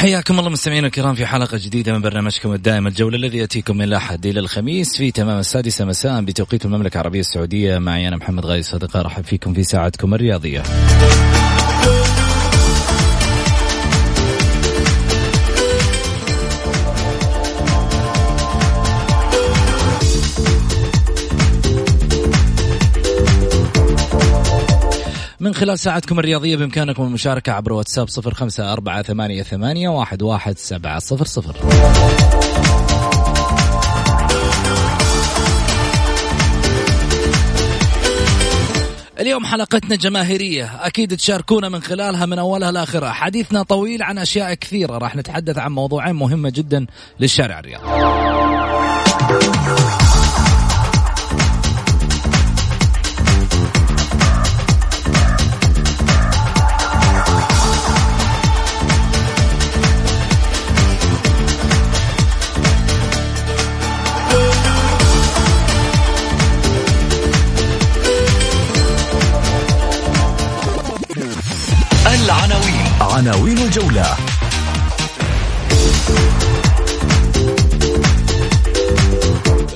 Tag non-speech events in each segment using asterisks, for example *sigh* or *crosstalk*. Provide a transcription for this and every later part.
حياكم الله مستمعينا الكرام في حلقة جديدة من برنامجكم الدائم الجولة الذي يأتيكم من الأحد إلى الخميس في تمام السادسة مساء بتوقيت المملكة العربية السعودية. معي أنا محمد غازي صدقة أرحب فيكم في ساعتكم الرياضية. خلال ساعتكم الرياضية بإمكانكم المشاركة عبر واتساب صفر خمسة أربعة ثمانية, ثمانية واحد, واحد سبعة صفر صفر. اليوم حلقتنا جماهيرية. أكيد تشاركونا من خلالها من أولها لآخرها. حديثنا طويل عن أشياء كثيرة. راح نتحدث عن موضوعين مهمة جدا للشارع الرياضي. عناوين الجولة.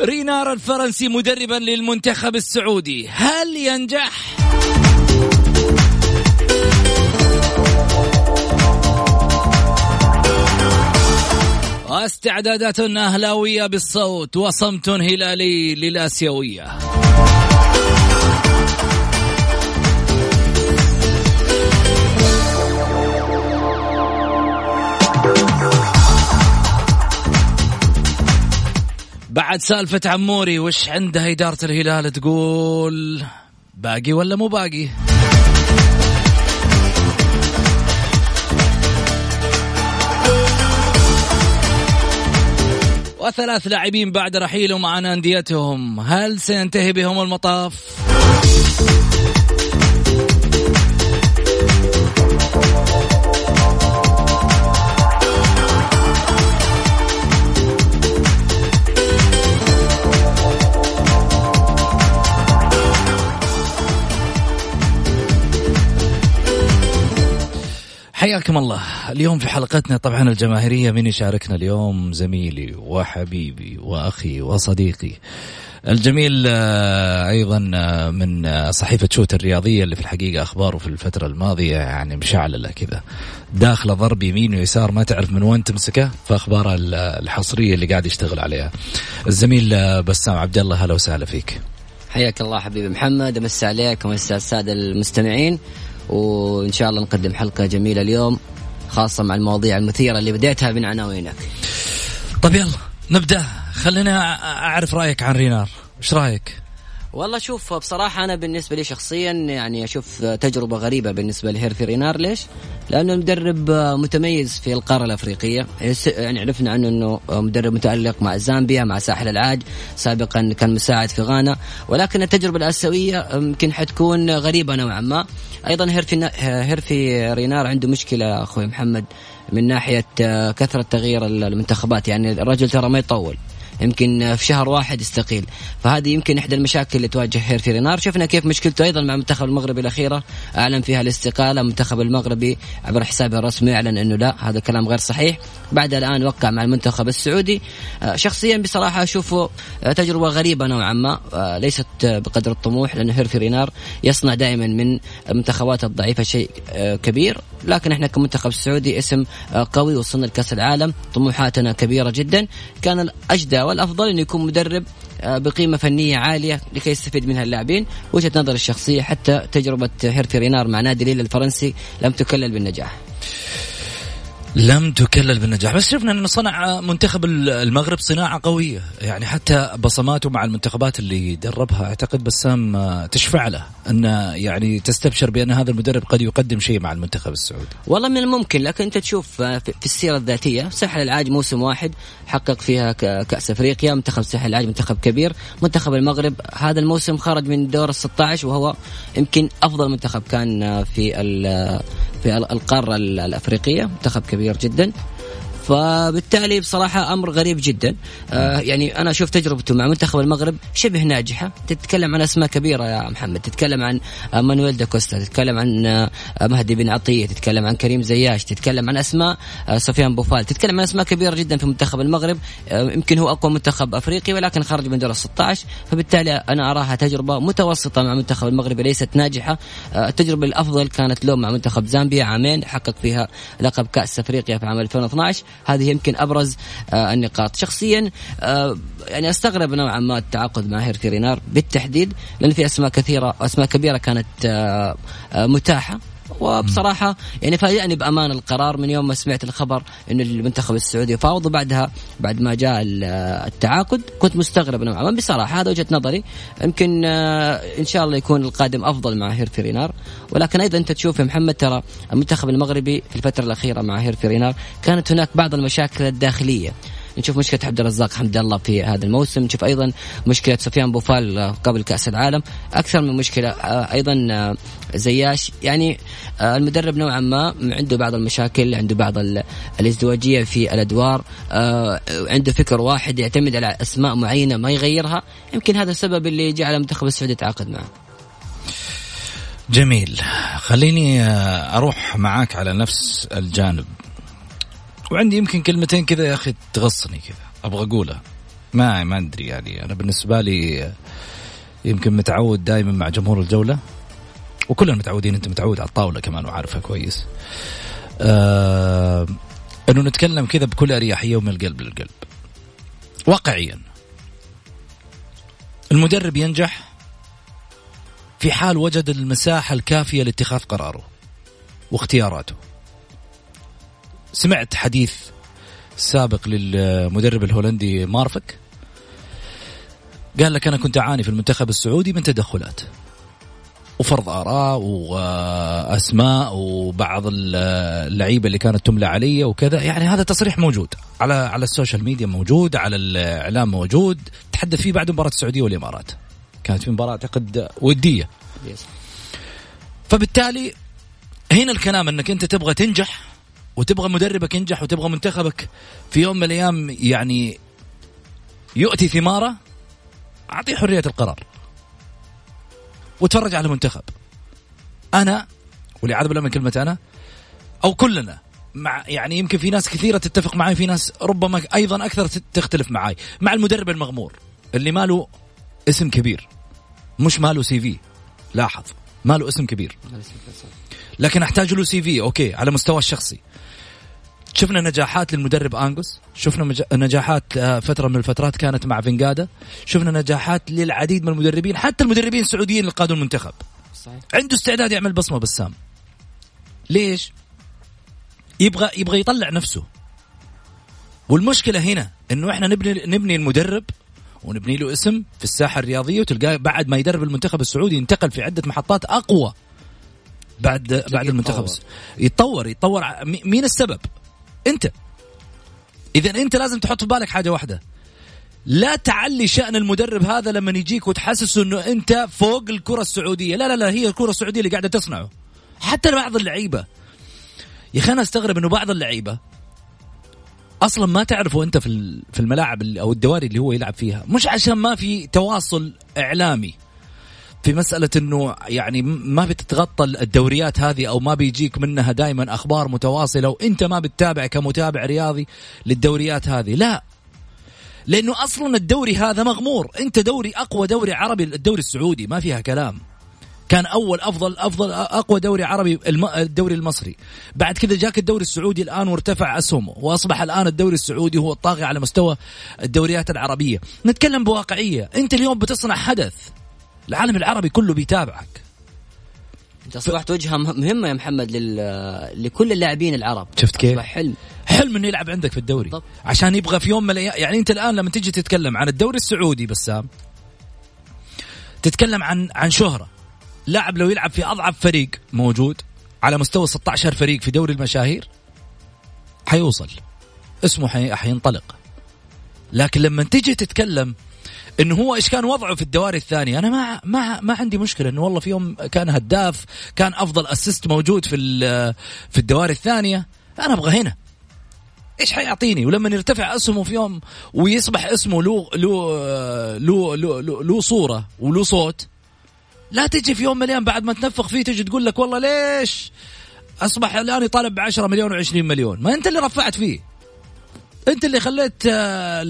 رينار الفرنسي مدربا للمنتخب السعودي. هل ينجح؟ واستعدادات أهلاوية بالصوت وصمت هلالي للآسيوية. بعد سالفة عموري وش عندها إدارة الهلال؟ تقول باقي ولا مو باقي؟ وثلاث لاعبين بعد رحيلهم عن أنديتهم. هل سينتهي بهم المطاف؟ حياكم الله. اليوم في حلقتنا طبعا الجماهيرية من يشاركنا اليوم زميلي وحبيبي وأخي وصديقي. الجميل آه، أيضا آه، من آه، صحيفة شوت الرياضية اللي في الحقيقة أخباره في الفترة الماضية يعني مشعللة كذا. داخله ضرب يمين ويسار ما تعرف من وين تمسكه؟ فأخبارها ال- الحصرية اللي قاعد يشتغل عليها. الزميل بسام عبد الله هلا وسهلا فيك. حياك الله حبيبي محمد امسي عليك ومسي على السادة المستمعين. وإن شاء الله نقدم حلقة جميلة اليوم خاصة مع المواضيع المثيرة اللي بديتها من عناوينك. طيب يلا نبدأ. خلينا أعرف رأيك عن رينار. إيش رأيك؟ والله شوف بصراحة أنا بالنسبة لي شخصيا يعني أشوف تجربة غريبة بالنسبة لهيرفي رينار. ليش؟ لأنه مدرب متميز في القارة الأفريقية. يعني عرفنا عنه أنه مدرب متألق مع زامبيا مع ساحل العاج سابقا كان مساعد في غانا. ولكن التجربة الآسيوية يمكن حتكون غريبة نوعا ما. أيضا هيرفي, هيرفي رينار عنده مشكلة أخوي محمد من ناحية كثرة تغيير المنتخبات. يعني الرجل ترى ما يطول. يمكن في شهر واحد يستقيل. فهذه يمكن إحدى المشاكل اللي تواجه هيرفي رينار شفنا كيف مشكلته أيضا مع المنتخب المغربي الأخيرة. أعلن فيها الاستقالة. المنتخب المغربي عبر حسابه الرسمي أعلن أنه لا هذا كلام غير صحيح. بعد الآن وقع مع المنتخب السعودي. آه، شخصيا بصراحة أشوفه آه، تجربة غريبة نوعا ما. آه، ليست بقدر الطموح لأن هيرفي رينار يصنع دائما من المنتخبات الضعيفة شيء كبير. لكن إحنا كمنتخب سعودي اسم قوي وصلنا لكأس العالم. طموحاتنا كبيرة جدا. كان الأجدى والأفضل انه يكون مدرب بقيمة فنية عالية لكي يستفيد منها اللاعبين. وجهة نظر الشخصية حتى تجربة هيرتي رينار مع نادي ليل الفرنسي لم تكلل بالنجاح. لم تكلل بالنجاح. بس شفنا إنه صنع منتخب المغرب صناعة قوية. يعني حتى بصماته مع المنتخبات اللي دربها أعتقد بسام آه، تشفع له أن يعني تستبشر بأن هذا المدرب قد يقدم شيء مع المنتخب السعودي. والله من الممكن لكن أنت تشوف آه، في السيرة الذاتية ساحل العاج موسم واحد حقق فيها كأس أفريقيا منتخب ساحل العاج منتخب كبير. منتخب المغرب هذا الموسم خرج من دور ال 16 وهو يمكن أفضل منتخب كان آه، في في القارة الأفريقية منتخب كبير جدا. فبالتالي بصراحة أمر غريب جدا. آه يعني أنا أشوف تجربته مع منتخب المغرب شبه ناجحة. تتكلم عن أسماء كبيرة يا محمد. تتكلم عن مانويل داكوستا تتكلم عن آه مهدي بن عطية تتكلم عن كريم زياش تتكلم عن أسماء آه سفيان بوفال. تتكلم عن أسماء كبيرة جدا في منتخب المغرب. آه يمكن هو أقوى منتخب أفريقي ولكن خرج من دور ال 16 فبالتالي أنا أراها تجربة متوسطة مع منتخب المغرب ليست ناجحة. آه التجربة الأفضل كانت له مع منتخب زامبيا عامين حقق فيها لقب كأس أفريقيا في عام 2012 هذه يمكن أبرز آه، النقاط. شخصيا آه، يعني أستغرب نوعا ما التعاقد مع هيرتي رينار. بالتحديد لأن في أسماء كثيرة أسماء كبيرة كانت آه، متاحة. وبصراحة يعني فاجأني بأمان القرار من يوم ما سمعت الخبر أن المنتخب السعودي يفاوض وبعدها بعد ما جاء التعاقد كنت مستغرب نوعا ما. بصراحة هذا وجهة نظري. يمكن آه، إن شاء الله يكون القادم أفضل مع هيرفي رينار. ولكن أيضا أنت تشوف يا محمد ترى المنتخب المغربي في الفترة الأخيرة مع هيرفي رينار كانت هناك بعض المشاكل الداخلية. نشوف مشكلة عبد الرزاق حمد الله في هذا الموسم. نشوف أيضا مشكلة سفيان بوفال قبل كأس العالم. أكثر من مشكلة آه، أيضا آه، زياش. يعني آه، المدرب نوعا ما عنده بعض المشاكل عنده بعض الازدواجية في الأدوار عنده فكر واحد يعتمد على أسماء معينة ما يغيرها. يمكن هذا السبب اللي جعل المنتخب السعودي يتعاقد معه. جميل. خليني أروح معاك على نفس الجانب. وعندي يمكن كلمتين كذا يا أخي تغصني كذا أبغى أقولها. ما ما أدري يعني أنا بالنسبة لي يمكن متعود دائما مع جمهور الجولة وكلنا متعودين أنت متعود على الطاولة كمان وعارفها كويس. آه إنه نتكلم كذا بكل أريحية ومن القلب للقلب. واقعيا. المدرب ينجح في حال وجد المساحة الكافية لاتخاذ قراره واختياراته. سمعت حديث سابق للمدرب الهولندي مارفك. قال لك أنا كنت أعاني في المنتخب السعودي من تدخلات وفرض آراء وأسماء وبعض اللعيبة اللي كانت تملى علي وكذا. يعني هذا تصريح موجود على على السوشيال ميديا موجود على الإعلام موجود. تحدث فيه بعد مباراة السعودية والإمارات. كانت في مباراة أعتقد ودية. فبالتالي هنا الكلام أنك أنت تبغى تنجح وتبغى مدربك ينجح وتبغى منتخبك في يوم من الأيام يعني يؤتي ثماره أعطيه حرية القرار. وتفرج على المنتخب أنا والعياذ بالله من كلمة أنا أو كلنا مع يعني يمكن في ناس كثيرة تتفق معي في ناس ربما أيضا أكثر تختلف معي مع المدرب المغمور اللي ماله اسم كبير مش ماله CV. لاحظ ماله اسم كبير. لكن أحتاج له CV okay على مستوى الشخصي. شفنا نجاحات للمدرب انجوس شفنا نجاحات آه، فترة من الفترات كانت مع فينجادا شفنا نجاحات للعديد من المدربين حتى المدربين السعوديين اللي قادوا المنتخب. صحيح. عنده استعداد يعمل بصمة بسام ليش؟ يبغى يبغى يطلع نفسه. والمشكلة هنا إنه إحنا نبني نبني المدرب ونبني له اسم في الساحة الرياضية وتلقاه بعد ما يدرب المنتخب السعودي ينتقل في عدة محطات أقوى بعد بعد المنتخب يتطور. يتطور مين السبب؟ انت. اذا انت لازم تحط في بالك حاجة واحدة. لا تعلي شأن المدرب هذا لما يجيك وتحسسه إنه أنت فوق الكرة السعودية، لا لا لا هي الكرة السعودية اللي قاعدة تصنعه. حتى بعض اللعيبة. يا أخي أنا أستغرب إنه بعض اللعيبة أصلا ما تعرفه أنت في في الملاعب أو الدواري اللي هو يلعب فيها. مش عشان ما في تواصل إعلامي. في مسألة إنه يعني ما بتتغطى الدوريات هذه أو ما بيجيك منها دائما أخبار متواصلة وإنت ما بتتابع كمتابع رياضي للدوريات هذه. لا. لأنه أصلا الدوري هذا مغمور. إنت دوري أقوى دوري عربي الدوري السعودي ما فيها كلام. كان أول أفضل أفضل أقوى دوري عربي الدوري المصري. بعد كذا جاك الدوري السعودي الآن وارتفع أسهمه. وأصبح الآن الدوري السعودي هو الطاغي على مستوى الدوريات العربية. نتكلم بواقعية. إنت اليوم بتصنع حدث. العالم العربي كله بيتابعك. انت اصبحت وجهة مهمة يا محمد لل... لكل اللاعبين العرب. شفت كيف؟ حلم. حلم إنه يلعب عندك في الدوري. طب. عشان يبغى في يوم من الأيام يعني أنت الآن لما تيجي تتكلم عن الدوري السعودي بسام تتكلم عن عن شهرة. لاعب لو يلعب في أضعف فريق موجود على مستوى 16 فريق في دوري المشاهير حيوصل. اسمه حي... حينطلق. لكن لما تيجي تتكلم إنه هو إيش كان وضعه في الدواري الثانية أنا ما ما ما عندي مشكلة إنه والله في يوم كان هداف كان أفضل اسيست موجود في في الدواري الثانية أنا أبغى هنا. إيش حيعطيني؟ ولما يرتفع اسمه في يوم ويصبح اسمه له له له له له صورة وله صوت لا تجي في يوم من الأيام بعد ما تنفخ فيه تجي تقول لك والله ليش أصبح الآن يطالب ب 10 مليون و20 مليون؟ ما أنت اللي رفعت فيه. انت اللي خليت آه،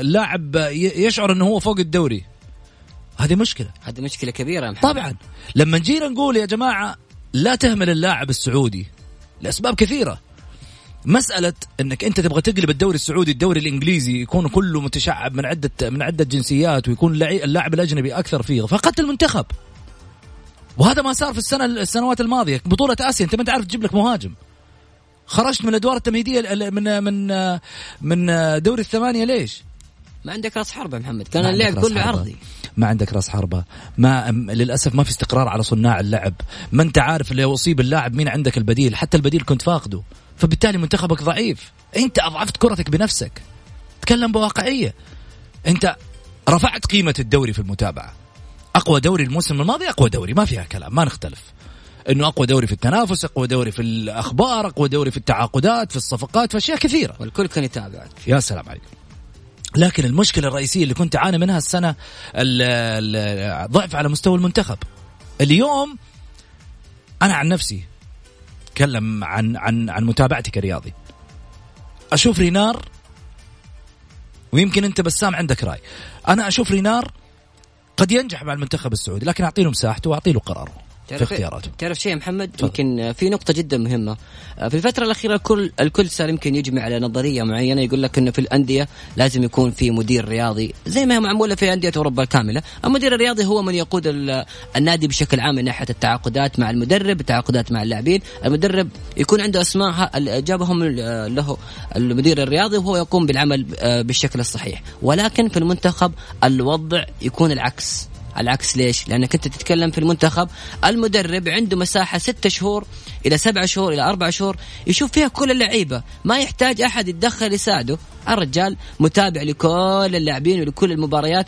اللاعب يشعر انه هو فوق الدوري. هذه مشكلة. هذه مشكلة كبيرة محمد. طبعا. لما جينا نقول يا جماعة لا تهمل اللاعب السعودي. لأسباب كثيرة. مسألة إنك أنت تبغى تقلب الدوري السعودي الدوري الإنجليزي يكون كله متشعب من عدة من عدة جنسيات ويكون اللاعب الأجنبي أكثر فيه. فقدت المنتخب. وهذا ما صار في السنة السنوات الماضية. بطولة آسيا أنت ما انت عارف تجيب لك مهاجم. خرجت من الأدوار التمهيدية من من من دوري الثمانية ليش؟ ما عندك راس حربة محمد. كان اللعب كله عرضي. ما عندك راس حربة. ما للأسف ما في استقرار على صناع اللعب. ما أنت عارف اللي يصيب اللاعب مين عندك البديل. حتى البديل كنت فاقده. فبالتالي منتخبك ضعيف. أنت أضعفت كرتك بنفسك. تكلم بواقعية. أنت رفعت قيمة الدوري في المتابعة. أقوى دوري الموسم الماضي أقوى دوري. ما فيها كلام. ما نختلف. إنه أقوى دوري في التنافس أقوى دوري في الأخبار أقوى دوري في التعاقدات في الصفقات في أشياء كثيرة. والكل كان يتابعك يا سلام عليك لكن المشكلة الرئيسية اللي كنت أعاني منها السنة الضعف على مستوى المنتخب. اليوم أنا عن نفسي أتكلم عن عن عن متابعتي كرياضي. أشوف رينار ويمكن أنت بسام عندك رأي. أنا أشوف رينار قد ينجح مع المنتخب السعودي لكن اعطي له مساحته واعطي له قراره. في اختياراته تعرف شيء محمد؟ يمكن في نقطة جدا مهمة. في الفترة الأخيرة الكل الكل صار يمكن يجمع على نظرية معينة يقول لك إنه في الأندية لازم يكون في مدير رياضي زي ما هي معمولة في أندية أوروبا الكاملة. المدير الرياضي هو من يقود النادي بشكل عام من ناحية التعاقدات مع المدرب التعاقدات مع اللاعبين. المدرب يكون عنده أسماء جابهم له المدير الرياضي وهو يقوم بالعمل آه، بالشكل الصحيح. ولكن في المنتخب الوضع يكون العكس. العكس ليش؟ لأنك أنت تتكلم في المنتخب المدرب عنده مساحة ستة شهور إلى سبعة شهور إلى أربعة شهور يشوف فيها كل اللعيبة. ما يحتاج أحد يتدخل يساعده. الرجال متابع لكل اللاعبين ولكل المباريات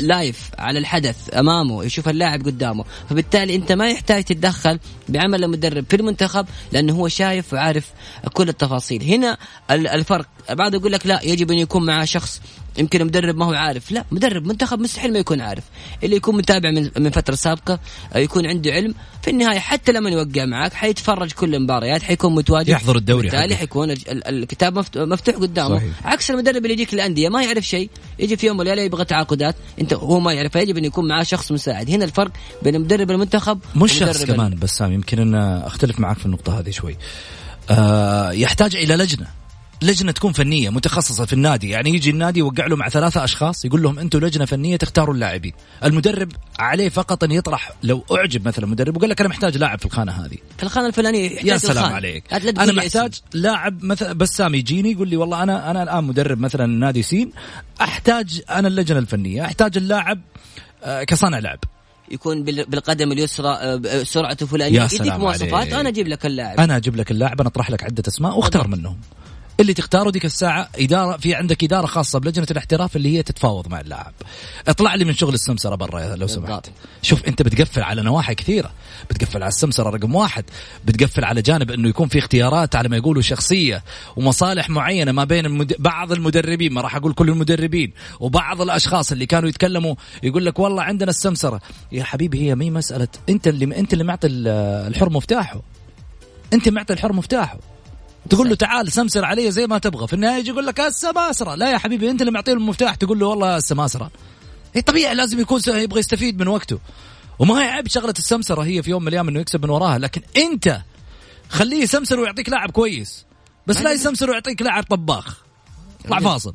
لايف على الحدث أمامه يشوف اللاعب قدامه. فبالتالي أنت ما يحتاج تتدخل بعمل المدرب في المنتخب لأنه هو شايف وعارف كل التفاصيل. هنا الفرق. بعض يقول لك لا يجب أن يكون معه شخص يمكن مدرب ما هو عارف. لا مدرب منتخب مستحيل ما يكون عارف. اللي يكون متابع من من فترة سابقة يكون عنده علم. في النهاية حتى لما يوقع معك حيتفرج كل المباريات حيكون متواجد. يحضر الدوري بالتالي حيكون الكتاب مفتوح قدامه. صحيح. عكس المدرب اللي يجيك الانديه ما يعرف شيء. يجي في يوم وليله يبغى تعاقدات انت هو ما يعرف يجب أن يكون معاه شخص مساعد. هنا الفرق بين مدرب المنتخب مش شخص كمان بسام يمكن أنا أختلف معك في النقطة هذه شوي. آه يحتاج إلى لجنة. لجنة تكون فنية متخصصة في النادي. يعني يجي النادي يوقع له مع ثلاثة أشخاص يقول لهم أنتم لجنة فنية تختاروا اللاعبين. المدرب عليه فقط أن يطرح لو أعجب مثلا مدرب وقال لك أنا محتاج لاعب في الخانة هذه. في الخانة الفلانية يا سلام الخانة. عليك. أنا محتاج لاعب مثلا بسام يجيني يقول لي والله أنا أنا الآن مدرب مثلا نادي سين أحتاج أنا اللجنة الفنية أحتاج اللاعب آه، كصانع لعب. يكون بالقدم اليسرى آه، سرعته فلانيه يديك مواصفات أنا أجيب لك اللاعب. أنا أجيب لك اللاعب أنا أطرح لك عدة أسماء واختار منهم. اللي تختاره ديك الساعة إدارة في عندك إدارة خاصة بلجنة الاحتراف اللي هي تتفاوض مع اللاعب. اطلع لي من شغل السمسرة برا لو سمحت. شوف أنت بتقفل على نواحي كثيرة. بتقفل على السمسرة رقم واحد. بتقفل على جانب إنه يكون في اختيارات على ما يقولوا شخصية ومصالح معينة ما بين المد... بعض المدربين ما راح أقول كل المدربين وبعض الأشخاص اللي كانوا يتكلموا يقول لك والله عندنا السمسرة. يا حبيبي هي مي مسألة. أنت اللي أنت اللي معطي ال- الحر مفتاحه. أنت معطي الحر مفتاحه. تقول له تعال سمسر علي زي ما تبغى. في النهاية يجي يقول لك السماسره لا يا حبيبي أنت اللي معطيه المفتاح. تقول له والله السماسره هي طبيعي لازم يكون يبغى يستفيد من وقته. وما هي عيب شغلة السمسرة هي في يوم من الأيام إنه يكسب من وراها. لكن أنت خليه يسمسر ويعطيك لاعب كويس. بس لا يسمسر ويعطيك لاعب طباخ. اطلع فاصل.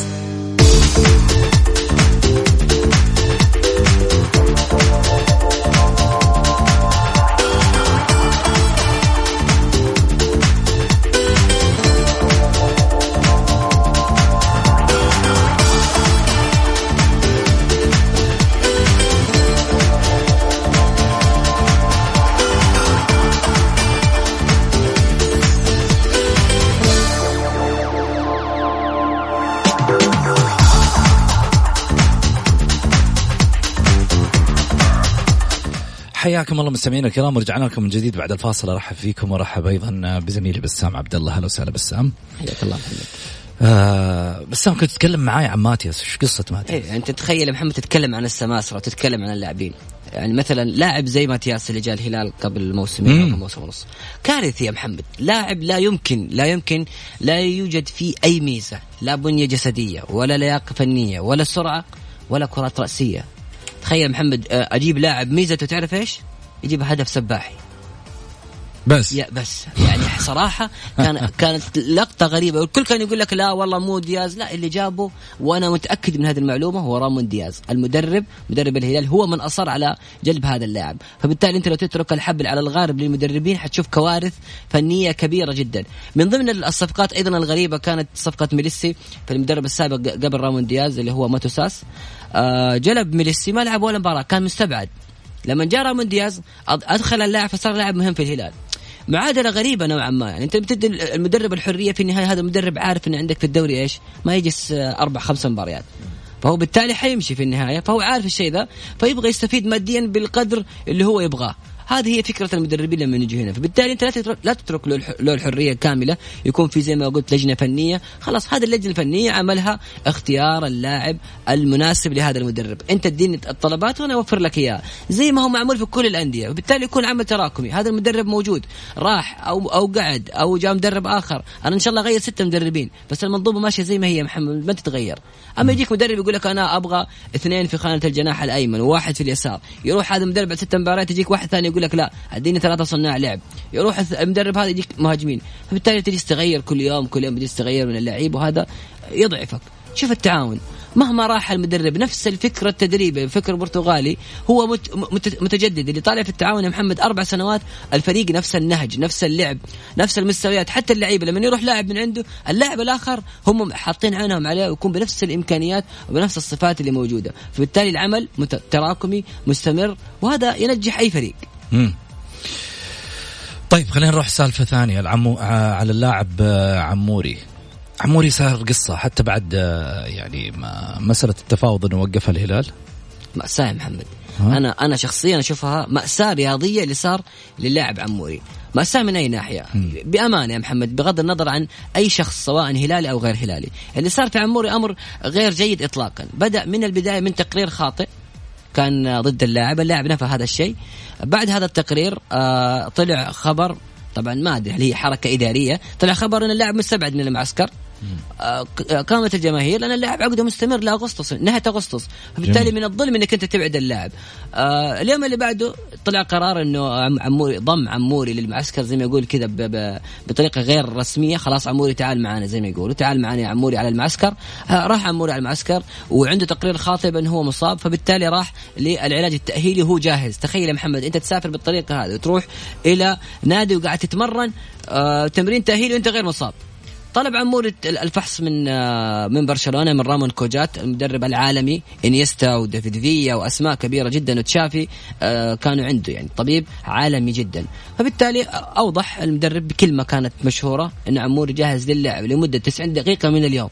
حياكم الله مستمعينا الكرام ورجعنا لكم من جديد بعد الفاصل. أرحب فيكم وأرحب أيضا بزميلي بسام عبد الله. أهلا وسهلا بسام. حياك الله. محمد آه بسام كنت تتكلم معاي عن ماتياس. إيش قصة ماتياس؟ إيه أنت تخيل محمد تتكلم عن السماسره وتتكلم عن اللاعبين. يعني مثلا لاعب زي ماتياس اللي جاء الهلال قبل موسمين. أو موسم ونص. كارثي يا محمد لاعب لا يمكن لا يمكن لا يوجد فيه أي ميزة. لا بنية جسدية ولا لياقة فنية ولا سرعة ولا كرات رأسية. تخيل محمد آه، أجيب لاعب ميزته تعرف إيش؟ يجيب هدف سباحي بس. يا بس. يعني صراحة كان *laughs* كانت لقطة غريبة. والكل كان يقول لك لا والله مو دياز. لا اللي جابه وأنا متأكد من هذه المعلومة هو رامون دياز المدرب مدرب الهلال. هو من أصر على جلب هذا اللاعب. فبالتالي أنت لو تترك الحبل على الغارب للمدربين حتشوف كوارث فنية كبيرة جدا. من ضمن الصفقات أيضا الغريبة كانت صفقة ميليسي في المدرب السابق قبل رامون دياز اللي هو ماتوساس. آه، جلب ميليسي ما لعب ولا مباراة كان مستبعد. لما جاء رامون دياز أدخل اللاعب فصار لاعب مهم في الهلال. معادلة غريبة نوعا ما. يعني أنت بتدي المدرب الحرية في النهاية هذا المدرب عارف ان عندك في الدوري إيش؟ ما يجلس آه، أربع خمس مباريات. فهو بالتالي حيمشي في النهاية فهو عارف الشيء ذا فيبغى يستفيد ماديا بالقدر اللي هو يبغاه. هذه هي فكرة المدربين لما يجوا هنا. فبالتالي أنت لا تترك لا تترك له الح- له الحرية كاملة. يكون في زي ما قلت لجنة فنية. خلاص هذه اللجنة الفنية عملها اختيار اللاعب المناسب لهذا المدرب. أنت اديني الطلبات وأنا أوفر لك اياها زي ما هو معمول في كل الأندية. وبالتالي يكون عمل تراكمي. هذا المدرب موجود. راح أو أو قعد أو جاء مدرب آخر. أنا إن شاء الله أغير ستة مدربين. بس المنظومة ماشية زي ما هي محمد ما تتغير. أما يجيك مدرب يقول لك أنا أبغى اثنين في خانة الجناح الأيمن وواحد في اليسار. يروح هذا المدرب بعد ست مباريات يجيك واحد ثاني يقول لك لا أديني ثلاثة صناع لعب. يروح المدرب هذا يجيك مهاجمين. فبالتالي تجلس تغير كل يوم كل يوم تجلس تغير من اللعيب وهذا يضعفك. شوف التعاون. مهما راح المدرب نفس الفكرة التدريبية. فكر برتغالي هو مت مت متجدد. اللي طالع في التعاون يا محمد أربع سنوات الفريق نفس النهج نفس اللعب نفس المستويات. حتى اللعيبة لما يروح لاعب من عنده اللاعب الآخر هم حاطين عينهم عليه ويكون بنفس الإمكانيات وبنفس الصفات اللي موجودة. فبالتالي العمل تراكمي مستمر وهذا ينجح أي فريق. مم. طيب خلينا نروح سالفة ثانية. العمو ع- على اللاعب آه، عموري. عموري صار قصة حتى بعد آه، يعني ما مسألة التفاوض إنه وقفها الهلال. مأساة يا محمد. ها؟ أنا أنا شخصيا أشوفها مأساة رياضية اللي صار للاعب عموري. مأساة من أي ناحية؟ بأمانة يا محمد بغض النظر عن أي شخص سواء هلالي أو غير هلالي، اللي صار في عموري أمر غير جيد إطلاقا، بدأ من البداية من تقرير خاطئ. كان ضد اللاعب، اللاعب نفى هذا الشيء، بعد هذا التقرير آه طلع خبر طبعا ما أدري هل هي حركة إدارية، طلع خبر إن اللاعب مستبعد من المعسكر. قامت الجماهير لأن اللاعب عقده مستمر لأغسطس نهاية أغسطس. فبالتالي جميل. من الظلم إنك أنت تبعد اللاعب. آه اليوم اللي بعده طلع قرار إنه عم- عموري ضم عموري للمعسكر زي ما يقول كذا بطريقة غير رسمية. خلاص عموري تعال معنا زي ما يقولوا. تعال معنا يا عموري على المعسكر. آه راح عموري على المعسكر وعنده تقرير خاطئ بأنه هو مصاب. فبالتالي راح للعلاج التأهيلي. وهو جاهز. تخيل يا محمد أنت تسافر بالطريقة هذه وتروح إلى نادي وقاعد تتمرن آه تمرين تأهيلي وأنت غير مصاب. طلب عموري الفحص من آه، من برشلونة من رامون كوجات المدرب العالمي إنيستا وديفيد فيا وأسماء كبيرة جدا وتشافي آه، كانوا عنده يعني طبيب عالمي جدا. فبالتالي أوضح المدرب بكلمة كانت مشهورة إن عموري جاهز للعب لمدة 90 دقيقة من اليوم.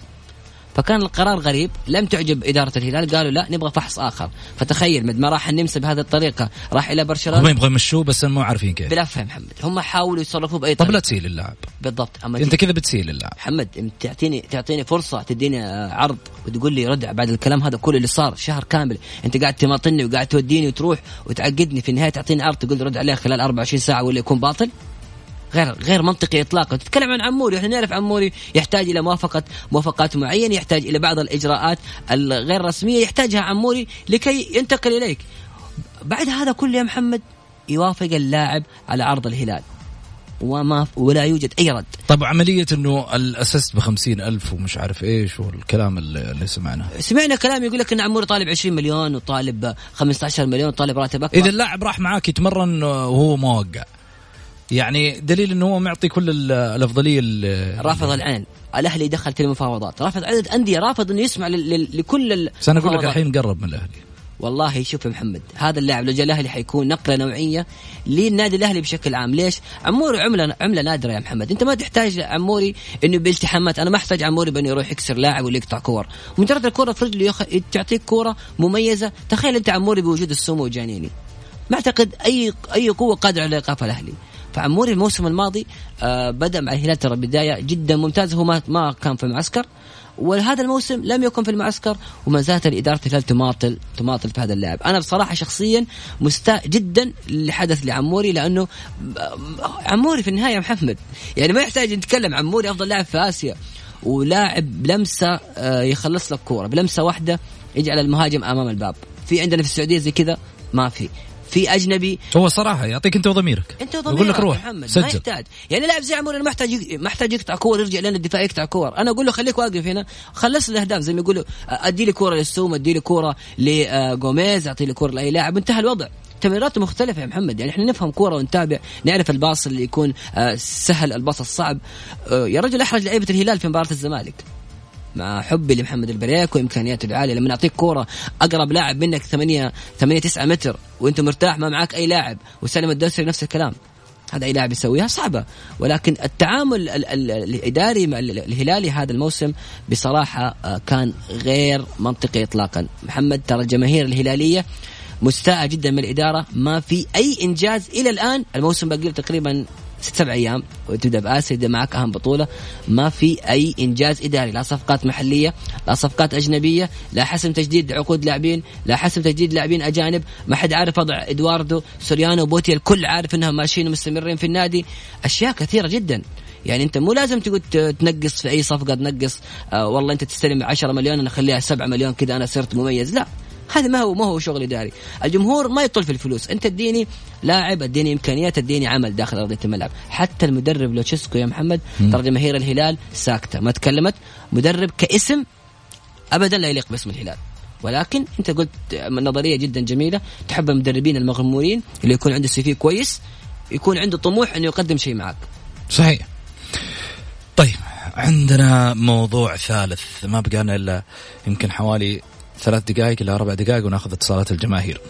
فكان القرار غريب لم تعجب إدارة الهلال قالوا لا نبغى فحص آخر. فتخيل مد ما راح النمسا بهذه الطريقة راح إلى برشلونة. هم يبغوا يمشوه بس مو عارفين كيف. بلا فهم محمد هم حاولوا يتصرفوا بأي طب طريقة. لا تسيل اللاعب. بالضبط. أما أنت كذا بتسيل اللاعب. محمد تعطيني تعطيني فرصة تديني آه، عرض وتقول لي رد بعد الكلام هذا كله اللي صار شهر كامل. أنت قاعد تماطلني وقاعد توديني وتروح وتعقدني في النهاية تعطيني عرض تقول لي رد عليه خلال 24 ساعة ولا يكون باطل؟ غير غير منطقي اطلاقا. تتكلم عن عموري إحنا نعرف عموري يحتاج إلى موافقه موافقات معينة يحتاج إلى بعض الإجراءات الغير رسمية يحتاجها عموري لكي ينتقل إليك. بعد هذا كله يا محمد يوافق اللاعب على عرض الهلال. وما ولا يوجد أي رد. طب عملية إنه الاسست ب ألف ومش عارف إيش والكلام اللي, اللي سمعناه. سمعنا كلام يقول لك إن عموري طالب 20 مليون وطالب 15 مليون وطالب راتب أكبر. إذا اللاعب راح معاك يتمرن وهو موقع. يعني دليل إنه هو معطي كل ال- الأفضلية ال- رافض العين. الأهلي دخل في المفاوضات. رافض عدد انديه رافض إنه يسمع لكل بس أنا أقول لك. الحين قرب من الأهلي. والله شوف يا محمد هذا اللاعب لو جاء الأهلي حيكون نقلة نوعية للنادي الأهلي بشكل عام. ليش؟ عموري عملة عملة نادرة يا محمد. أنت ما تحتاج عموري إنه بالتحامات أنا ما أحتاج عموري بأنه يروح يكسر لاعب ولا يقطع كور. مجرد الكره في رجله يخ... تعطيك كورة مميزة. تخيل أنت عموري بوجود السمو وجانيني. ما أعتقد اي أي قوة قادرة على إيقاف الأهلي. فعموري الموسم الماضي آه بدأ مع الهلال ترى بداية جدا ممتازه هو ما كان في المعسكر. وهذا الموسم لم يكن في المعسكر وما زالت الإدارة الهلال تماطل تماطل في هذا اللاعب. أنا بصراحة شخصيا مستاء جدا اللي حدث لعموري لأنه عموري في النهاية محمد يعني ما يحتاج نتكلم عموري أفضل لاعب في آسيا ولاعب بلمسة آه، يخلص لك كورة بلمسة واحدة يجعل المهاجم أمام الباب. في عندنا في السعودية زي كذا ما في. في أجنبي. هو صراحة يعطيك أنت وضميرك. أنت يقول لك وضميرك روح محمد ما سجل. يحتاج. يعني لاعب زي عمور ما يحتاج ما يحتاج يقطع كور يرجع لنا الدفاع يقطع كور. أنا أقول له خليك واقف هنا. خلص الأهداف زي ما يقولوا. أدي لي كورة للسومة أدي لي كورة لجوميز أعطي لي كورة لأي لاعب. انتهى الوضع. تمريراته مختلفة يا محمد. يعني إحنا نفهم كورة ونتابع نعرف ال pass اللي يكون سهل ال pass الصعب. يا رجل أحرج لعيبة الهلال في مباراة الزمالك. مع حبي لمحمد البريك وامكانياته العاليه لما نعطيك كورة أقرب لاعب منك 8 8 9 متر وأنت مرتاح ما معك أي لاعب وسلم الدوسري نفس الكلام. هذا أي لاعب يسويها؟ صعبة. ولكن التعامل ال- ال- الإداري مع ال- الهلالي هذا الموسم بصراحة آه، كان غير منطقي اطلاقا. محمد ترى الجماهير الهلالية مستاءة جدا من الإدارة. ما في أي إنجاز إلى الآن. الموسم باقي تقريبا ست سبع أيام وتبدأ بآسيا يبدأ معك أهم بطولة. ما في أي إنجاز إداري لا صفقات محلية لا صفقات أجنبية لا حسم تجديد عقود لاعبين لا حسم تجديد لاعبين أجانب. ما حد عارف وضع إدواردو سوريانو بوتيا الكل عارف أنهم ماشيين ومستمرين في النادي. أشياء كثيرة جدا. يعني أنت مو لازم تقول تنقص في أي صفقة تنقص آه والله أنت تستلم 10 مليون أنا أخليها 7 مليون كذا أنا صرت مميز. لا. هذا ما هو ما هو شغل إداري. الجمهور ما يطل في الفلوس. أنت اديني لاعب اديني إمكانيات اديني عمل داخل أرضية الملعب. حتى المدرب لوتشيسكو يا محمد ترى جماهير الهلال ساكتة. ما تكلمت مدرب كاسم ابدا لا يليق باسم الهلال. ولكن أنت قلت نظرية جدا جميلة. تحب المدربين المغمورين اللي يكون عنده سي في كويس يكون عنده طموح إنه يقدم شيء معك. صحيح. طيب عندنا موضوع ثالث. ما بقانا إلا يمكن حوالي ثلاث دقائق إلى أربع دقائق وناخذ اتصالات الجماهير.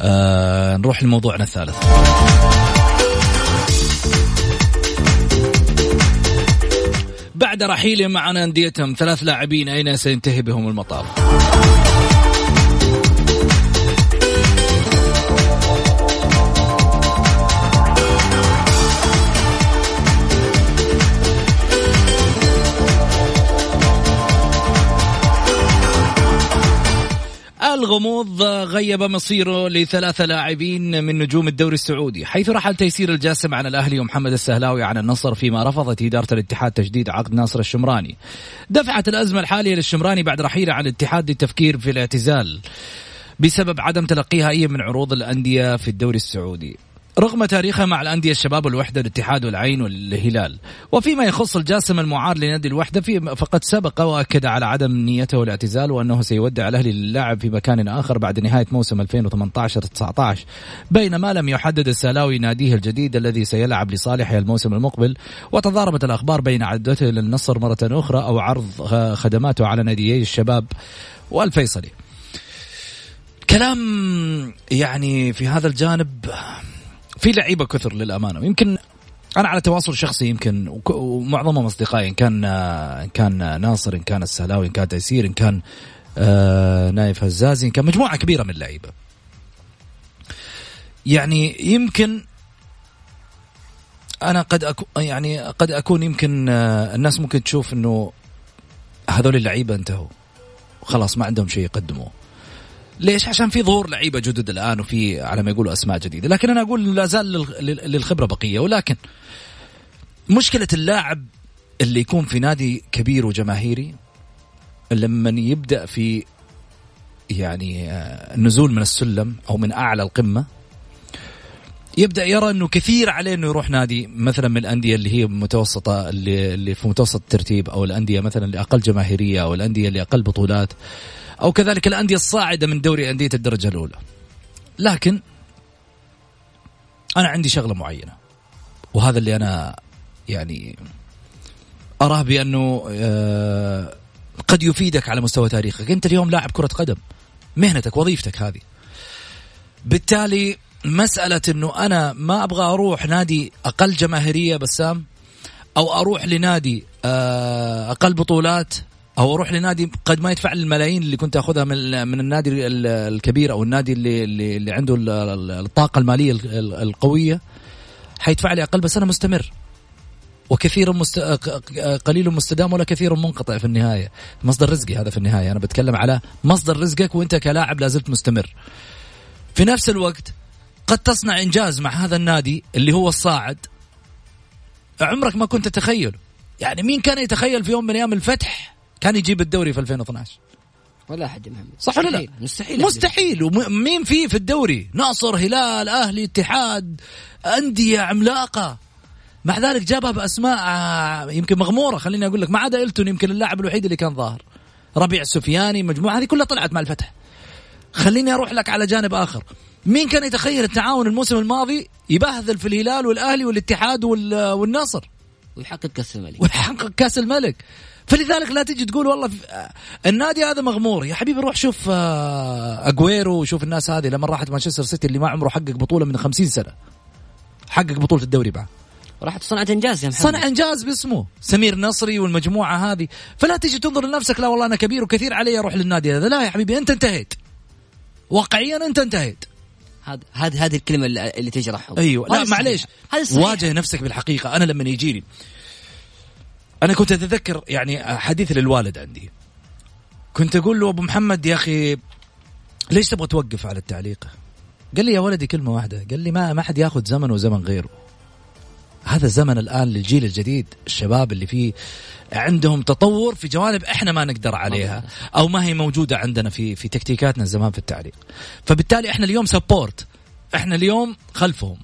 آه نروح لموضوعنا الثالث. بعد رحيلهم عن أنديتهم ثلاث لاعبين أين سينتهي بهم المطاف؟ الغموض غيب مصيره لثلاثة لاعبين من نجوم الدوري السعودي حيث رحل تيسير الجاسم عن الأهلي ومحمد السهلاوي عن النصر فيما رفضت إدارة الاتحاد تجديد عقد ناصر الشمراني. دفعت الأزمة الحالية للشمراني بعد رحيله عن الاتحاد للتفكير في الاعتزال بسبب عدم تلقيها أي من عروض الأندية في الدوري السعودي. رغم تاريخها مع الأندية الشباب والوحدة الاتحاد والعين والهلال. وفيما يخص الجاسم المعار لنادي الوحدة فقد سبق وأكد على عدم نيته الاعتزال وأنه سيودع الأهلي للعب في مكان آخر بعد نهاية موسم 2018-19 بينما لم يحدد السلاوي ناديه الجديد الذي سيلعب لصالحه الموسم المقبل. وتضاربت الأخبار بين عدته للنصر مرة أخرى أو عرض خدماته على ناديي الشباب والفيصلي. كلام يعني في هذا الجانب في لعيبة كثر للأمانة. يمكن أنا على تواصل شخصي يمكن ومعظمهم أصدقائي إن كان إن كان ناصر إن كان السلاوي إن كان تيسير إن كان آه نايف هزازي إن كان مجموعة كبيرة من اللعيبة. يعني يمكن أنا قد أكون يعني قد أكون يمكن آه الناس ممكن تشوف إنه هذول اللعيبة انتهوا. خلاص ما عندهم شيء يقدموه. ليش؟ عشان في ظهور لعيبة جدد الآن وفي على ما يقولوا أسماء جديدة، لكن أنا أقول لا زال للخبرة بقية. ولكن مشكلة اللاعب اللي يكون في نادي كبير وجماهيري لما يبدأ في يعني النزول آه، من السلم أو من أعلى القمة يبدأ يرى إنه كثير عليه إنه يروح نادي مثلا من الأندية اللي هي متوسطة اللي, اللي في متوسط الترتيب أو الأندية مثلا اللي أقل جماهيرية أو الأندية اللي أقل بطولات. أو كذلك الأندية الصاعدة من دوري أندية الدرجة الأولى. لكن أنا عندي شغلة معينة. وهذا اللي أنا يعني أراه بأنه آه، قد يفيدك على مستوى تاريخك. أنت اليوم لاعب كرة قدم. مهنتك وظيفتك هذه. بالتالي مسألة أنه أنا ما أبغى أروح نادي أقل جماهيرية بسام أو أروح لنادي آه، أقل بطولات أو أروح لنادي قد ما يدفع الملايين اللي كنت أخذها من من النادي الكبير أو النادي اللي اللي, اللي عنده الطاقة المالية القوية حيدفع لي أقل بس أنا مستمر. وكثير مست... قليل مستدام ولا كثير منقطع في النهاية. مصدر رزقي هذا في النهاية. أنا بتكلم على مصدر رزقك وأنت كلاعب لازلت مستمر. في نفس الوقت قد تصنع إنجاز مع هذا النادي اللي هو الصاعد. عمرك ما كنت تتخيله يعني مين كان يتخيل في يوم من أيام الفتح؟ كان يجيب الدوري في 2012 ولا أحد محمد صح ولا لا؟ مستحيل مستحيل ومين فيه في الدوري؟ ناصر هلال أهلي اتحاد أندية عملاقة. مع ذلك جابها بأسماء آه، يمكن مغمورة. خليني أقول لك ما عدا إلتون يمكن اللاعب الوحيد اللي كان ظاهر. ربيع السفياني مجموعة هذه كلها طلعت مع الفتح. خليني أروح لك على جانب آخر. مين كان يتخيل التعاون الموسم الماضي؟ يبهذل في الهلال والأهلي والاتحاد والنصر ويحقق كأس الملك. ويحقق كأس الملك. فلذلك لا تجي تقول والله النادي هذا مغمور. يا حبيبي روح شوف آه، أجويرو وشوف الناس هذه لما راحت مانشستر سيتي اللي ما عمره حقق بطولة من خمسين سنة. حقق بطولة الدوري بعد. راحت صنعت انجاز يا محمد. صنع انجاز باسمه. سمير نصري والمجموعة هذه. فلا تجي تنظر لنفسك لا والله أنا كبير وكثير علي أروح للنادي هذا. لا يا حبيبي أنت انتهيت. واقعيا أنت انتهيت. هذه هذه هذه الكلمة اللي تجرح أيوه. لا معليش. واجه نفسك بالحقيقة. أنا لما يجي لي أنا كنت أتذكر يعني حديث للوالد عندي. كنت أقول له أبو محمد يا أخي ليش تبغى توقف على التعليق؟ قال لي يا ولدي كلمة واحدة. قال لي ما ما حد ياخذ زمن وزمن غيره. هذا الزمن الآن للجيل الجديد الشباب اللي فيه عندهم تطور في جوانب إحنا ما نقدر عليها أو ما هي موجودة عندنا في في تكتيكاتنا زمان في التعليق. فبالتالي إحنا اليوم سبورت إحنا اليوم خلفهم.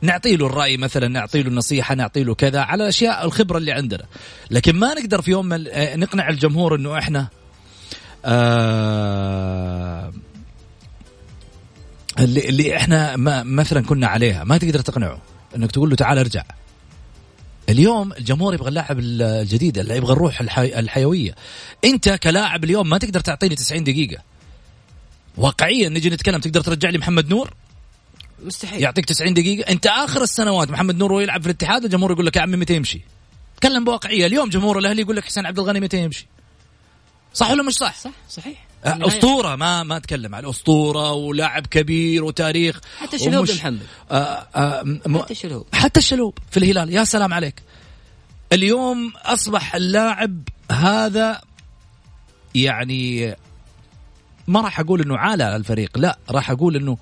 نعطي له الرأي مثلا نعطي له النصيحه نعطي له كذا على الاشياء الخبرة اللي عندنا. لكن ما نقدر في يوم آه، نقنع الجمهور إنه إحنا آه اللي, اللي إحنا ما مثلا كنا عليها ما تقدر تقنعه إنك تقول له تعال ارجع. اليوم الجمهور يبغى اللاعب الجديد اللي يبغى الروح الحي... الحيوية. أنت كلاعب اليوم ما تقدر تعطيني 90 دقيقة. واقعيا نجي نتكلم تقدر ترجع لي محمد نور؟ مستحيل. يعطيك 90 دقيقة. انت آخر السنوات محمد نور وهو يلعب في الاتحاد الجمهور يقول لك يا عمي متى يمشي؟ تكلم بواقعية. اليوم جمهور الأهلي يقول لك حسين عبد الغني متى يمشي؟ صح ولا مش صح؟ صح صحيح. أه، أسطورة. ما ما أتكلم عن أسطورة ولاعب كبير وتاريخ حتى الشلوب محمد. آه آه م... حتى الشلوب حتى الشلوب في الهلال. يا سلام عليك. اليوم أصبح اللاعب هذا يعني ما راح أقول إنه عالة على الفريق. لا راح أقول إنه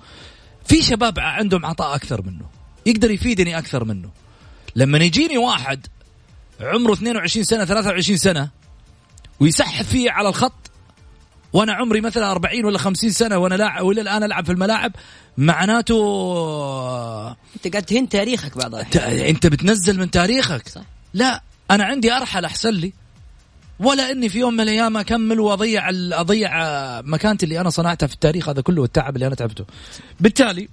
في شباب عندهم عطاء أكثر منه يقدر يفيدني أكثر منه. لما يجيني واحد عمره 22 سنة 23 سنة ويسحب فيه على الخط وأنا عمري مثلا 40 ولا 50 سنة وأنا لاعب ولا الآن ألعب في الملاعب معناته أنت قاعد تهين تاريخك بعض أنت بتنزل من تاريخك. صح. لا أنا عندي أرحل أحسن لي. ولا إني في يوم من الأيام أكمل وأضيع أضيع مكانتي اللي أنا صنعتها في التاريخ هذا كله والتعب اللي أنا تعبته. بالتالي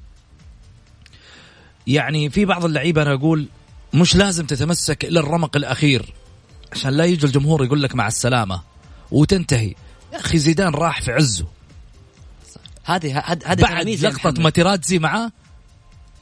يعني في بعض اللعيبة أنا أقول مش لازم تتمسك إلى الرمق الأخير عشان لا يجي الجمهور يقول لك مع السلامة وتنتهي. يا أخي زيدان راح في عزه. هذه هذه هذه بعد لقطة. ماتيراتزي معاه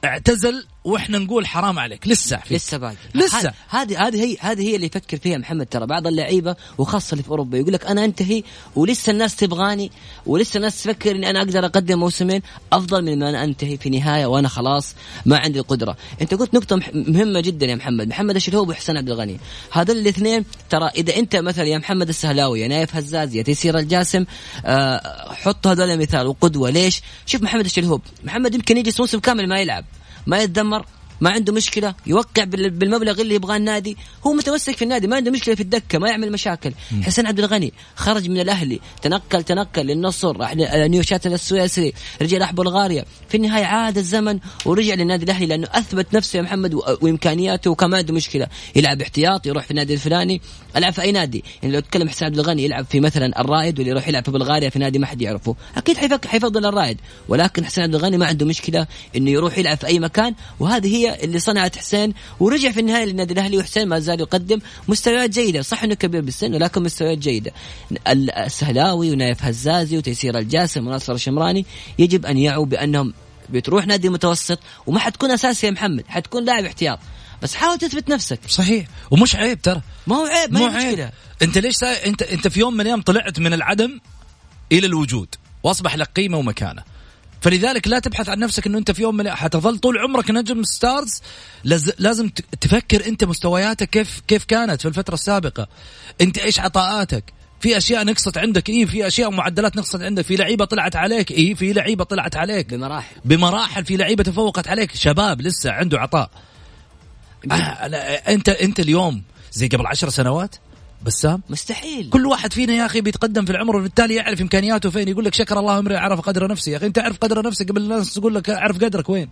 اعتزل وإحنا نقول حرام عليك لسه. في لسه باقي. لسه. هذه هذه هي هذه هي اللي يفكر فيها محمد ترى بعض اللعيبة وخاصة اللي في أوروبا يقول لك أنا أنتهي ولسه الناس تبغاني ولسه الناس تفكر إني أنا أقدر أقدم موسمين أفضل من ما أنا أنتهي في نهاية وأنا خلاص ما عندي القدرة. أنت قلت نقطة مهمة جدا يا محمد. محمد الشلهوب وحسين عبد الغني. هذول الاثنين ترى إذا أنت مثلا يا محمد السهلاوي يا نايف هزاز يا تيسير الجاسم آه حط هذول مثال وقدوة. ليش؟ شوف محمد الشلهوب محمد يمكن يجلس موسم كامل ما يلعب. ما يتذمر ما عنده مشكلة يوقع بال- بالمبلغ اللي يبغاه النادي. هو متمسك في النادي ما عنده مشكلة في الدكة ما يعمل مشاكل. حسين عبد الغني خرج من الأهلي تنقل تنقل للنصر راح نيوشاتل السويسري رجع راح بلغاريا. في النهاية عاد الزمن ورجع للنادي الأهلي لأنه أثبت نفسه يا محمد وإمكانياته وكان ما عنده مشكلة. يلعب احتياط يروح في النادي الفلاني ألعب في أي نادي. يعني لو تكلم حسين عبد الغني يلعب في مثلا الرائد واللي يروح يلعب في بلغاريا في نادي ما حد يعرفه. أكيد حيفضل الرائد. ولكن حسين عبد الغني ما عنده مشكلة إنه يروح يلعب في أي مكان وهذه هي اللي صنعت حسين ورجع في النهاية للنادي الأهلي وحسين ما زال يقدم مستويات جيدة. صح إنه كبير بالسن ولكن مستويات جيدة. ال- السهلاوي ونايف هزازي وتيسير الجاسم وناصر الشمراني يجب أن يعوا بأنهم بتروح نادي متوسط وما حتكون اساسي يا محمد حتكون لاعب احتياط. بس حاول تثبت نفسك. صحيح. ومش عيب ترى. ما هو عيب ما هي عيب. أنت ليش سا... انت أنت في يوم من الأيام طلعت من العدم إلى الوجود. وأصبح لك قيمة ومكانة. فلذلك لا تبحث عن نفسك إنه أنت في يوم من حتظل طول عمرك نجم ستارز. لز... لازم تفكر أنت مستوياتك كيف كيف كانت في الفترة السابقة. أنت إيش عطاءاتك؟ في أشياء نقصت عندك إيه في أشياء معدلات نقصت عندك في لعيبة طلعت عليك إيه في لعيبة طلعت عليك. بمراحل. بمراحل في لعيبة تفوقت عليك. شباب لسه عنده عطاء. آه أنت أنت اليوم زي قبل عشر سنوات بسام؟ مستحيل. كل واحد فينا يا أخي بيتقدم في العمر وبالتالي يعرف إمكانياته فين. يقول لك شكر الله امرئ عرف قدر نفسه يا أخي أنت أعرف قدر نفسك قبل الناس تقول لك أعرف قدرك وين.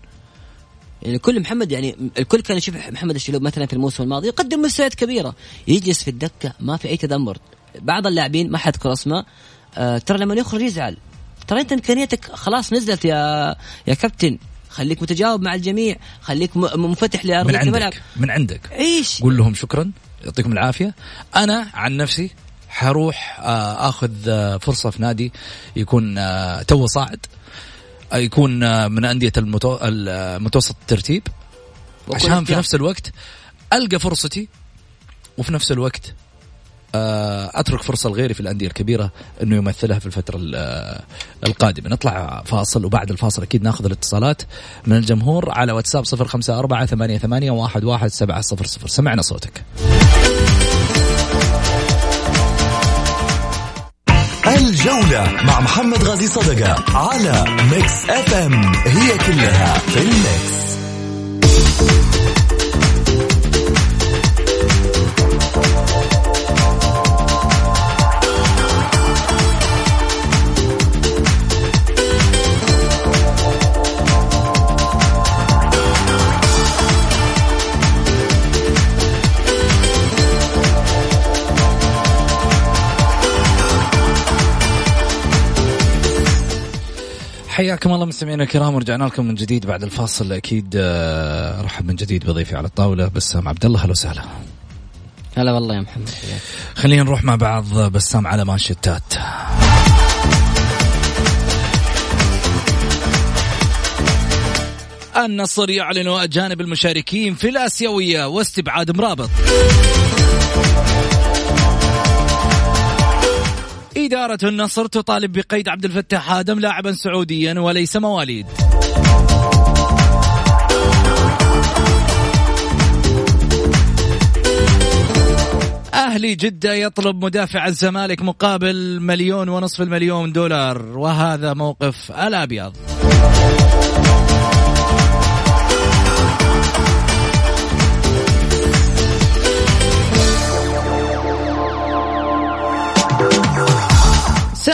يعني كل محمد يعني الكل كان يشوف محمد الشلوب مثلا في الموسم الماضي يقدم مستويات كبيرة. يجلس في الدكة ما في أي تذمر. بعض اللاعبين ما حذكر اسماء آه ترى لما يخرج يزعل. ترى أنت إمكانيتك خلاص نزلت يا يا كابتن. خليك متجاوب مع الجميع. خليك منفتح من لارضيه الملعب. من عندك. عيش قول لهم شكرا. يعطيكم العافية أنا عن نفسي حروح آه، آخذ آه، فرصة في نادي يكون آه، تو صاعد يكون من أندية المتو... المتوسط الترتيب عشان في. نفس الوقت ألقى فرصتي وفي نفس الوقت أترك فرصة لغيري في الأندية الكبيرة إنه يمثلها في الفترة ال- آه، القادمة. نطلع فاصل وبعد الفاصل أكيد ناخذ الاتصالات من الجمهور على واتساب 054 88 11700 سمعنا صوتك. الجولة مع محمد غازي صدقة على Mix FM هي كلها في ال mix حياكم الله مستمعينا الكرام ورجعنا لكم من جديد بعد الفاصل. أكيد آه، ارحب من جديد بضيفي على الطاولة بسام عبد الله. أهلا وسهلا. هلا والله يا محمد. خلينا نروح مع بعض بسام على مانشيتات. النصر يعلن أجانب المشاركين في الآسيوية واستبعاد مرابط. إدارة النصر تطالب بقيد عبد الفتاح آدم لاعبا سعوديا وليس مواليد. أهلي جدة يطلب مدافع الزمالك مقابل مليون ونصف المليون دولار وهذا موقف الأبيض.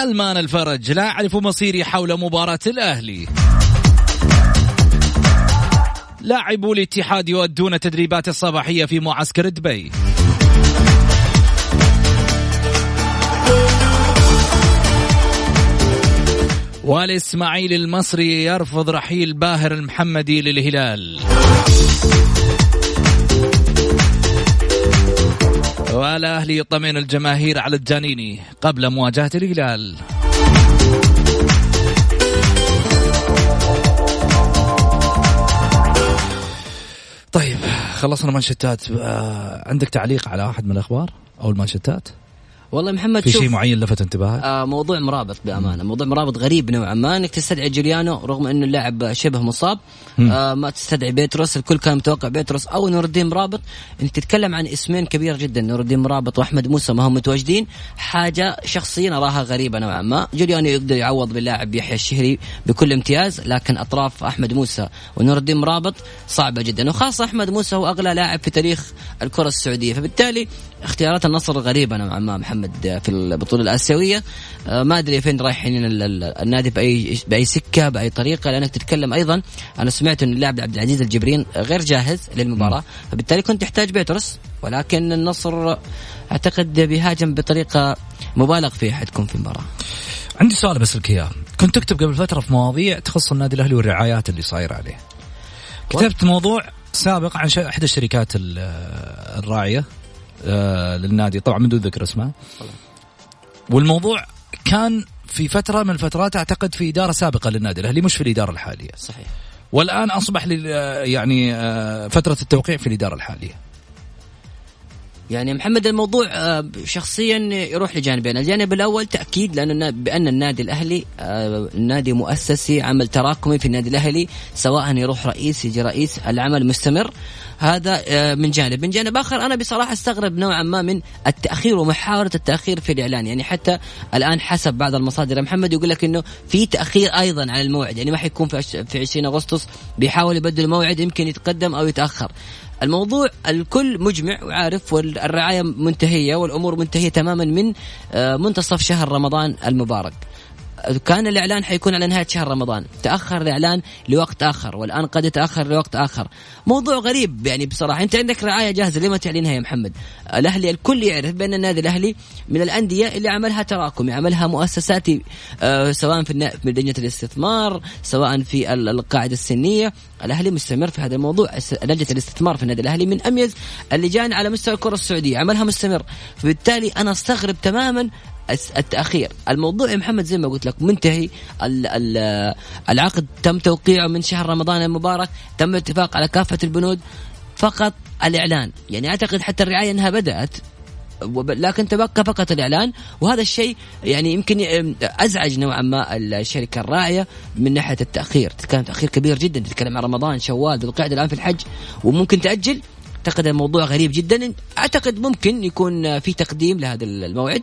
سلمان الفرج لا أعرف مصيري حول مباراة الأهلي. لاعبو الاتحاد يؤدون تدريبات الصباحية في معسكر دبي. والإسماعيلي المصري يرفض رحيل باهر المحمدي للهلال. والأهلي يطمئن الجماهير على الجانيني قبل مواجهة الهلال طيب خلصنا منشتات آه، عندك تعليق على واحد من الأخبار أو المانشتات؟ والله محمد في شيء معين لفت انتباهك؟ آه موضوع مرابط بأمانة موضوع مرابط غريب نوعا ما إنك تستدعي جوليانو رغم إنه اللاعب شبه مصاب آه ما تستدعي بيتروس الكل كان متوقع بيتروس أو نور الدين مرابط. انت تتكلم عن اسمين كبير جدا نور الدين مرابط وأحمد موسى ما هم متواجدين حاجة شخصيا أراها غريبة نوعا ما. جوليانو يقدر يعوض باللاعب يحيى الشهري بكل امتياز لكن أطراف أحمد موسى ونور الدين مرابط صعبة جدا وخاصة أحمد موسى هو أغلى لاعب في تاريخ الكرة السعودية. فبالتالي اختيارات النصر غريبة نوعا ما محمد في البطولة الآسيوية. آه، ما أدري فين رايحين النادي باي بأي سكة بأي طريقة لأنك تتكلم أيضا. أنا سمعت إن اللاعب عبد العزيز الجبرين غير جاهز للمباراة. فبالتالي كنت تحتاج بيترس ولكن النصر أعتقد بيهاجم بطريقة مبالغ فيها حتكون في المباراة. عندي سؤال بسألك إياه. كنت تكتب قبل فترة في مواضيع تخص النادي الأهلي والرعايات اللي صايره عليه. كتبت موضوع سابق عن إحدى الشركات الراعية. للنادي. طبعا من دون ذكر اسمه. والموضوع كان في فترة من الفترات أعتقد في إدارة سابقة للنادي الأهلي مش في الإدارة الحالية. صحيح. والآن أصبح يعني آه، فترة التوقيع في الإدارة الحالية. يعني محمد الموضوع آه، شخصيا يروح لجانبين، الجانب الأول تأكيد لأن بأن النادي الأهلي آه، نادي مؤسسي عمل تراكمي في النادي الأهلي سواء يروح رئيس يجي رئيس العمل مستمر. هذا آه، من جانب، من جانب آخر أنا بصراحة أستغرب نوعا ما من التأخير ومحاوله التأخير في الإعلان، يعني حتى الآن حسب بعض المصادر محمد يقول لك إنه في تأخير أيضا على الموعد، يعني ما حيكون في 20 أغسطس بيحاول يبدل الموعد يمكن يتقدم أو يتأخر. الموضوع الكل مجمع وعارف والرعاية منتهية والأمور منتهية تماما من آه، منتصف شهر رمضان المبارك. كان الإعلان حيكون على نهاية شهر رمضان. تأخر الإعلان لوقت آخر والآن قد يتأخر لوقت آخر. موضوع غريب يعني بصراحة. أنت عندك رعاية جاهزة ليه ما تعلنها يا محمد؟ الأهلي الكل يعرف بأن النادي الأهلي من الأندية اللي عملها تراكمي عملها مؤسساتي آه سواء في لجنه الاستثمار سواء في القاعدة السنية الأهلي مستمر في هذا الموضوع. لجنة الاستثمار في النادي الأهلي من أميز اللجان على مستوى الكرة السعودية. عملها مستمر. فبالتالي أنا أستغرب تماما التأخير. الموضوع يا محمد زي ما قلت لك منتهي. العقد تم توقيعه من شهر رمضان المبارك. تم الاتفاق على كافة البنود. فقط الإعلان. يعني أعتقد حتى الرعاية أنها بدأت. لكن تبقى فقط الإعلان. وهذا الشيء يعني يمكن أزعج نوعا ما الشركة الراعيه من ناحية التأخير. تتكلم تأخير كبير جدا تتكلم عن رمضان شوال ذو القعدة الآن في الحج. وممكن تأجل. اعتقد الموضوع غريب جدا. أعتقد ممكن يكون في تقديم لهذا الموعد.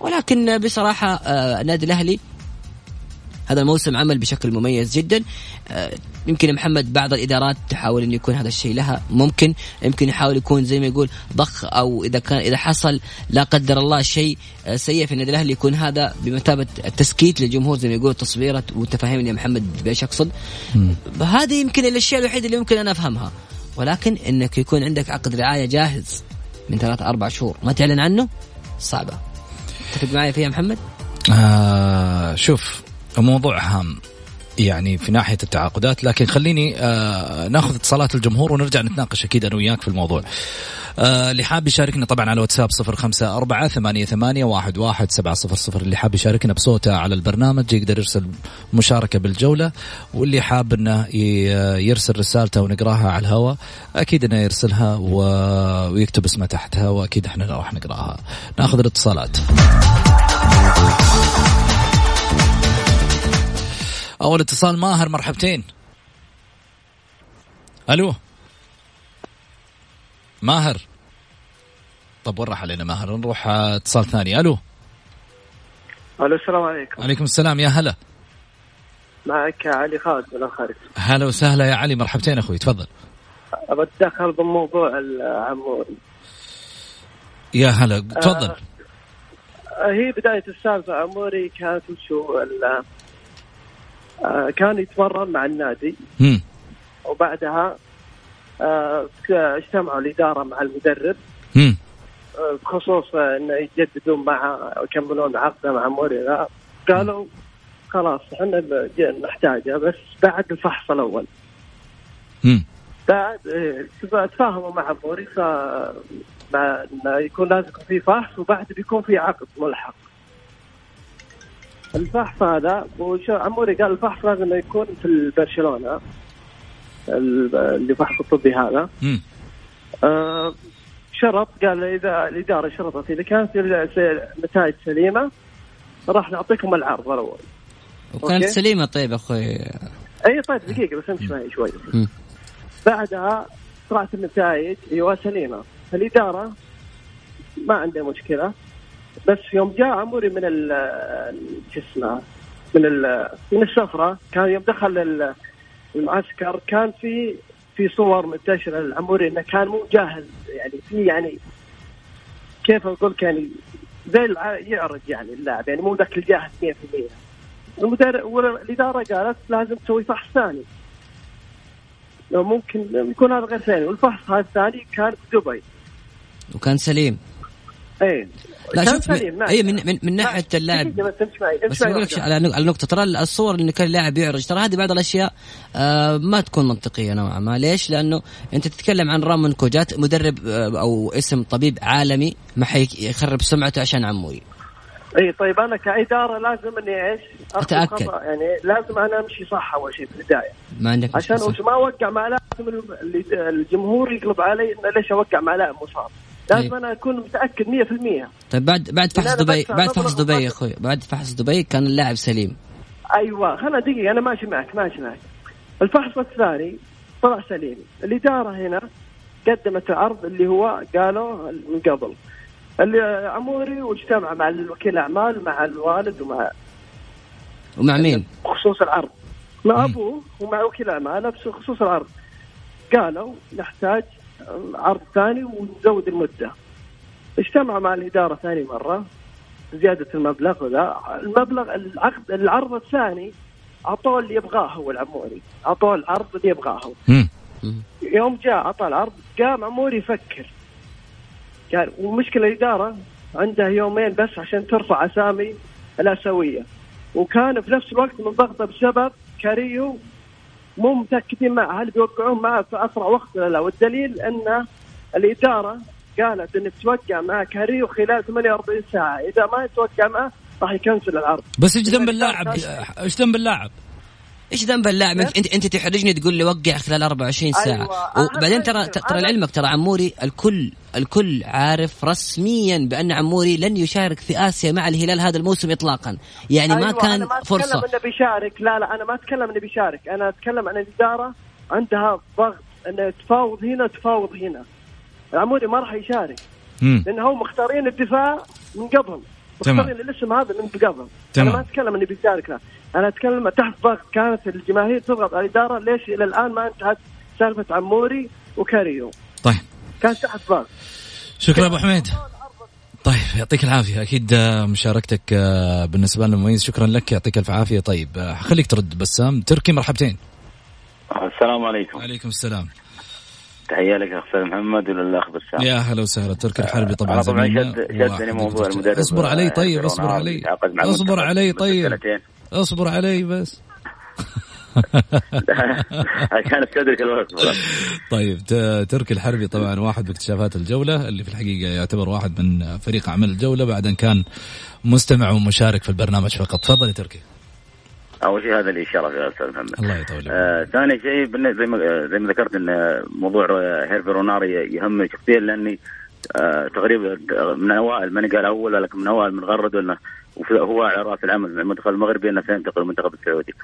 ولكن بصراحة آه، النادي الأهلي هذا الموسم عمل بشكل مميز جدا. آه، يمكن محمد بعض الإدارات تحاول إن يكون هذا الشيء لها ممكن. يمكن يحاول يكون زي ما يقول ضخ أو إذا كان إذا حصل لا قدر الله شيء آه، سيء في النادي الأهلي يكون هذا بمثابة التسكيت للجمهور زي ما يقول تصويره وتفهمني يا محمد بايش اقصد هذه يمكن الأشياء الوحيدة اللي ممكن أنا أفهمها. ولكن إنك يكون عندك عقد رعاية جاهز من ثلاث أربع شهور ما تعلن عنه؟ صعبة. تتفق معي فيها محمد؟ آه شوف موضوع هام يعني في ناحية التعاقدات لكن خليني آه ناخذ اتصالات الجمهور ونرجع نتناقش أكيد أنا وياك في الموضوع. آه اللي حاب يشاركنا طبعا على واتساب صفر خمسة أربعة ثمانية, ثمانية واحد, واحد سبعة صفر صفر اللي حاب يشاركنا بصوته على البرنامج يقدر يرسل مشاركة بالجولة واللي حاب إنه يرسل رسالته ونقراها على الهواء أكيد إنه يرسلها ويكتب اسمه تحتها واكيد إحنا راح نقراها. ناخذ الاتصالات. أول اتصال ماهر مرحبتين. ألو؟ ماهر. طب وين راح علينا ماهر؟ نروح اتصال ثاني. ألو؟ ألو السلام عليكم. عليكم السلام يا هلا. معك علي خالد من الخارج. هلا وسهلا يا علي مرحبتين أخوي تفضل. بتدخل بموضوع العموري يا هلا تفضل. آه هي بداية السالفة عموري كانت وشو كان يتمرن مع النادي مم. وبعدها آه، اجتمعوا الإدارة مع المدرب مم. آه، بخصوص آه، انه يجددون معه يكملون عقده مع موريرا قالوا خلاص إحنا نحتاجه بس بعد الفحص الأول مم. بعد آه، تفاهموا مع موري ف مع إنه يكون لازم في فحص وبعد بيكون في عقد ملحق الفحص هذا وش- عموري قال الفحص لازم يكون في برشلونه ال- اللي فحص الطبي هذا. آه، شرط قال إذا الإدارة شرطت إذا كانت النتائج سليمة راح نعطيكم العرض الأول. وكانت أوكي. سليمة طيب أخوي. أي طيب دقيقة بس أمشي معي شوي. بعدها طلعت النتائج أيوه سليمة. الاداره ما عندها مشكلة. بس يوم جاء عموري من ال شو اسمه من من السفرة كان يوم دخل ال- المعسكر كان في في صور منتشرة لعموري إنه كان مو جاهز يعني في يعني كيف أقول يعني زي يعرج يعني اللاعب يعني مو ذاك الجاهز 100% المدرب والإدارة قالت لازم تسوي فحص ثاني. لو ممكن يكون هذا غير ثاني. والفحص هذا الثاني كان في دبي. وكان سليم. اي لا شوف اي من, من, من ناحية اللاعب. بس بقول لك. على نق- على نقطة ترى الصور اللي كان اللاعب يعرج ترى هذه بعض الأشياء آه ما تكون منطقية نوعا ما. ليش؟ لأنه أنت تتكلم عن رامون كوجات مدرب آه أو اسم طبيب عالمي ما حيخرب سمعته عشان عموري إي طيب أنا كإدارة لازم إني إيش؟ خطأ. يعني لازم أنا أمشي صح أول شيء في البداية. ما عندك عشان ما أوقع مع لاعب الجمهور يقلب علي إنه ليش أوقع مع لاعب مصاب. لازم طيب. أنا أكون متأكد 100% طيب بعد بعد فحص دبي بعد فحص دبي يا أخوي بعد فحص دبي كان اللاعب سليم. أيوه خلنا دقيقة أنا ماشي معك ماشي معك. الفحص الثاني طلع سليم. الإدارة هنا قدمت العرض اللي هو قالوا من قبل. اللي عموري واجتمع مع الوكيل الاعمال مع الوالد ومع ومع مين؟ بخصوص العرض. مع أبوه ومع وكيل الاعمال بخصوص العرض. قالوا نحتاج عرض ثاني ونزود المدة. اجتمع مع الإدارة ثاني مرة. زيادة المبلغ وذا المبلغ العقد العرض الثاني أعطوه اللي يبغاه هو العموري. أعطوه العرض اللي يبغاه هو. يوم جاء أعطى العرض قام عموري يفكر. قال ومشكلة الإدارة عندها يومين بس عشان ترفع أسامي الاسيويه وكان في نفس الوقت منضغطة بسبب كاريو مو متأكدين معه. هل بيوقعون معه في أسرع وقت ولا لا؟ والدليل أن الإدارة قالت انك توقع مع كاريو خلال 48 ساعة. إذا ما يتوقع معه راح يكنسل العرض. بس إيش ذنب اللاعب؟ إيش ذنب اللاعب؟ إيش ذنب اللاعب؟ انت انت أنت تحرجني تقول لي وقع خلال 24 ساعة. أيوة. وبعدين ترى ترى. لعلمك ترى عموري الكل الكل عارف رسميا بأن عموري لن يشارك في آسيا مع الهلال هذا الموسم اطلاقا. يعني ما أيوة كان أنا ما فرصة. اتكلم إنه بيشارك. لا لا أنا ما أتكلم إنه بيشارك. أنا أتكلم عن الإدارة. عندها ضغط إنه تفاوض هنا تفاوض هنا. العمودي ما راح يشارك. مم. لأن هم مختارين الدفاع من قبل. تمام. الاسم هذا من قبل. تمام. أنا ما أتكلم انه بيشارك لا أنا أتكلم تحت ضغط كانت الجماهير تضغط على الإدارة ليش إلى الآن ما انتهت سالفة عموري وكاريو. طيب. كانت تحت ضغط. شكرا أبو حميد. طيب يعطيك العافية. أكيد آه، مشاركتك آه، بالنسبة لنا مميز. شكرا لك. يعطيك الف عافية. طيب آه، خليك ترد بسام. تركي مرحبتين. السلام عليكم. عليكم السلام. تحية لك أخ محمد وللاخ بسام يا هلا وسهلا تركي الحربي طبعا طبعا شد شدني موضوع. المدرب. اصبر علي آه، طيب اصبر علي اصبر علي طيب. اصبر علي بس. *laughs* عشان أستدرك الوقت. طيب تركي الحربي طبعا واحد باكتشافات الجولة اللي في الحقيقة يعتبر واحد من فريق عمل الجولة بعد ان كان مستمع ومشارك في البرنامج فقط. تفضل يا تركي. اول شيء هذا اللي شرف يا أستاذ محمد الله يطول. آه، ثاني شيء زي ما آه، زي ما ذكرت إن آه، موضوع رو- هيرفي روناري يهمني شخصيا لأني آه، تقريبا من أوائل ماني قال أول لكن من أوائل من غرد إنه هو على رأس العمل مع المنتخب المغربي إنه سينتقل المنتخب السعودي.